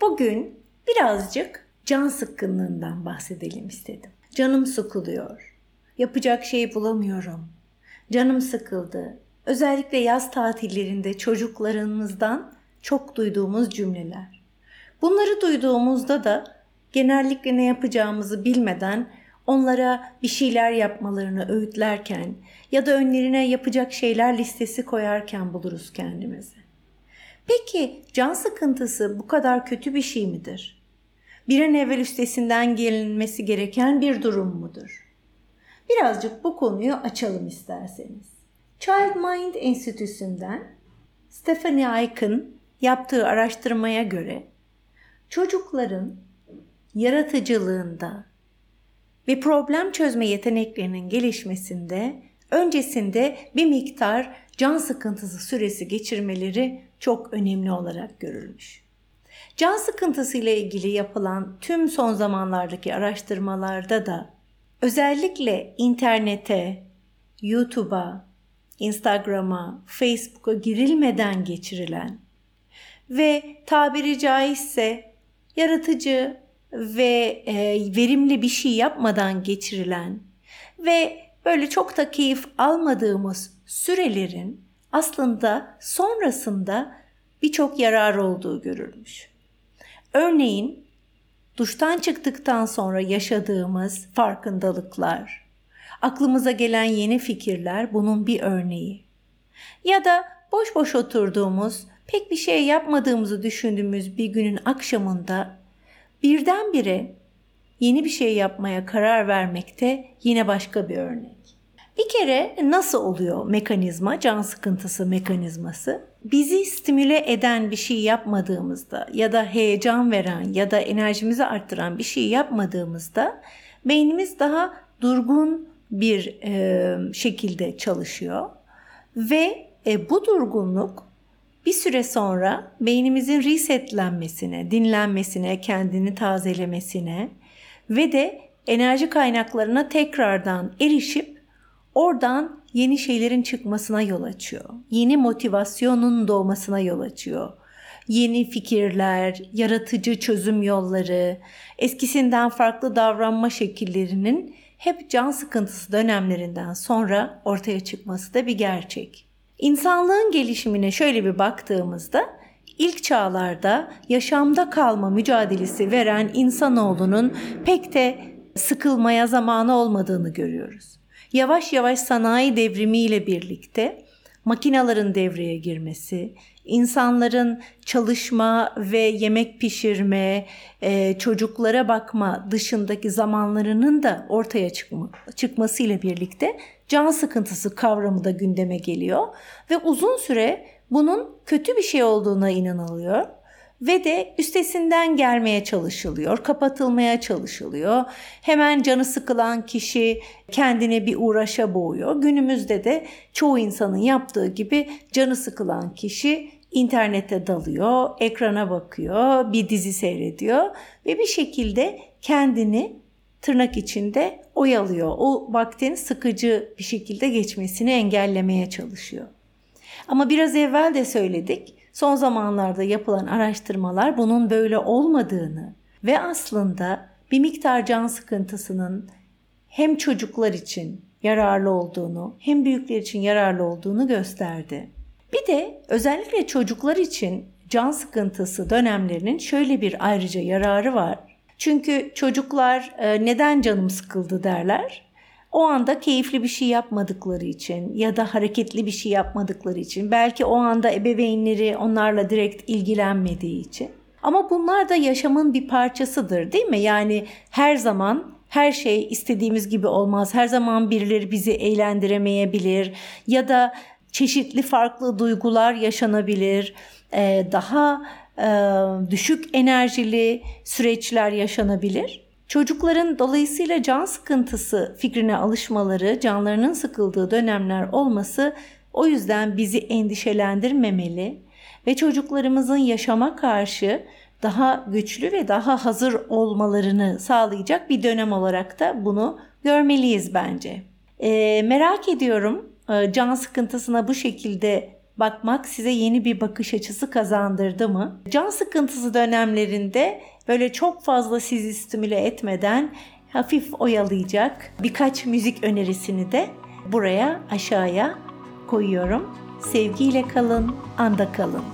Bugün birazcık can sıkkınlığından bahsedelim istedim. Canım sıkılıyor. Yapacak şey bulamıyorum. Canım sıkıldı. Özellikle yaz tatillerinde çocuklarımızdan çok duyduğumuz cümleler. Bunları duyduğumuzda da genellikle ne yapacağımızı bilmeden onlara bir şeyler yapmalarını öğütlerken ya da önlerine yapacak şeyler listesi koyarken buluruz kendimizi. Peki can sıkıntısı bu kadar kötü bir şey midir? Bir an evvel üstesinden gelinmesi gereken bir durum mudur? Birazcık bu konuyu açalım isterseniz. Child Mind Enstitüsü'nden Stephanie Aiken yaptığı araştırmaya göre çocukların yaratıcılığında ve problem çözme yeteneklerinin gelişmesinde öncesinde bir miktar can sıkıntısı süresi geçirmeleri çok önemli olarak görülmüş. Can sıkıntısı ile ilgili yapılan tüm son zamanlardaki araştırmalarda da özellikle internete, YouTube'a, Instagram'a, Facebook'a girilmeden geçirilen ve tabiri caizse yaratıcı ve e, verimli bir şey yapmadan geçirilen ve böyle çok da keyif almadığımız sürelerin aslında sonrasında birçok yarar olduğu görülmüş. Örneğin duştan çıktıktan sonra yaşadığımız farkındalıklar, aklımıza gelen yeni fikirler bunun bir örneği. Ya da boş boş oturduğumuz, pek bir şey yapmadığımızı düşündüğümüz bir günün akşamında birdenbire yeni bir şey yapmaya karar vermekte yine başka bir örnek. Bir kere nasıl oluyor mekanizma, can sıkıntısı mekanizması? Bizi stimüle eden bir şey yapmadığımızda ya da heyecan veren ya da enerjimizi arttıran bir şey yapmadığımızda beynimiz daha durgun bir e, şekilde çalışıyor ve e, bu durgunluk bir süre sonra beynimizin resetlenmesine, dinlenmesine, kendini tazelemesine ve de enerji kaynaklarına tekrardan erişip Oradan yeni şeylerin çıkmasına yol açıyor. Yeni motivasyonun doğmasına yol açıyor. Yeni fikirler, yaratıcı çözüm yolları, eskisinden farklı davranma şekillerinin hep can sıkıntısı dönemlerinden sonra ortaya çıkması da bir gerçek. İnsanlığın gelişimine şöyle bir baktığımızda ilk çağlarda yaşamda kalma mücadelesi veren insanoğlunun pek de sıkılmaya zamanı olmadığını görüyoruz. Yavaş yavaş sanayi devrimiyle birlikte makinaların devreye girmesi, insanların çalışma ve yemek pişirme, e, çocuklara bakma dışındaki zamanlarının da ortaya çıkma, çıkmasıyla birlikte can sıkıntısı kavramı da gündeme geliyor ve uzun süre bunun kötü bir şey olduğuna inanılıyor ve de üstesinden gelmeye çalışılıyor, kapatılmaya çalışılıyor. Hemen canı sıkılan kişi kendine bir uğraşa boğuyor. Günümüzde de çoğu insanın yaptığı gibi canı sıkılan kişi internete dalıyor, ekrana bakıyor, bir dizi seyrediyor ve bir şekilde kendini tırnak içinde oyalıyor. O vaktin sıkıcı bir şekilde geçmesini engellemeye çalışıyor. Ama biraz evvel de söyledik Son zamanlarda yapılan araştırmalar bunun böyle olmadığını ve aslında bir miktar can sıkıntısının hem çocuklar için yararlı olduğunu hem büyükler için yararlı olduğunu gösterdi. Bir de özellikle çocuklar için can sıkıntısı dönemlerinin şöyle bir ayrıca yararı var. Çünkü çocuklar e, neden canım sıkıldı derler o anda keyifli bir şey yapmadıkları için ya da hareketli bir şey yapmadıkları için belki o anda ebeveynleri onlarla direkt ilgilenmediği için. Ama bunlar da yaşamın bir parçasıdır değil mi? Yani her zaman her şey istediğimiz gibi olmaz. Her zaman birileri bizi eğlendiremeyebilir ya da çeşitli farklı duygular yaşanabilir. Ee, daha e, düşük enerjili süreçler yaşanabilir. Çocukların dolayısıyla can sıkıntısı fikrine alışmaları, canlarının sıkıldığı dönemler olması o yüzden bizi endişelendirmemeli ve çocuklarımızın yaşama karşı daha güçlü ve daha hazır olmalarını sağlayacak bir dönem olarak da bunu görmeliyiz bence. E, merak ediyorum e, can sıkıntısına bu şekilde bakmak size yeni bir bakış açısı kazandırdı mı? Can sıkıntısı dönemlerinde böyle çok fazla sizi stimüle etmeden hafif oyalayacak birkaç müzik önerisini de buraya aşağıya koyuyorum. Sevgiyle kalın, anda kalın.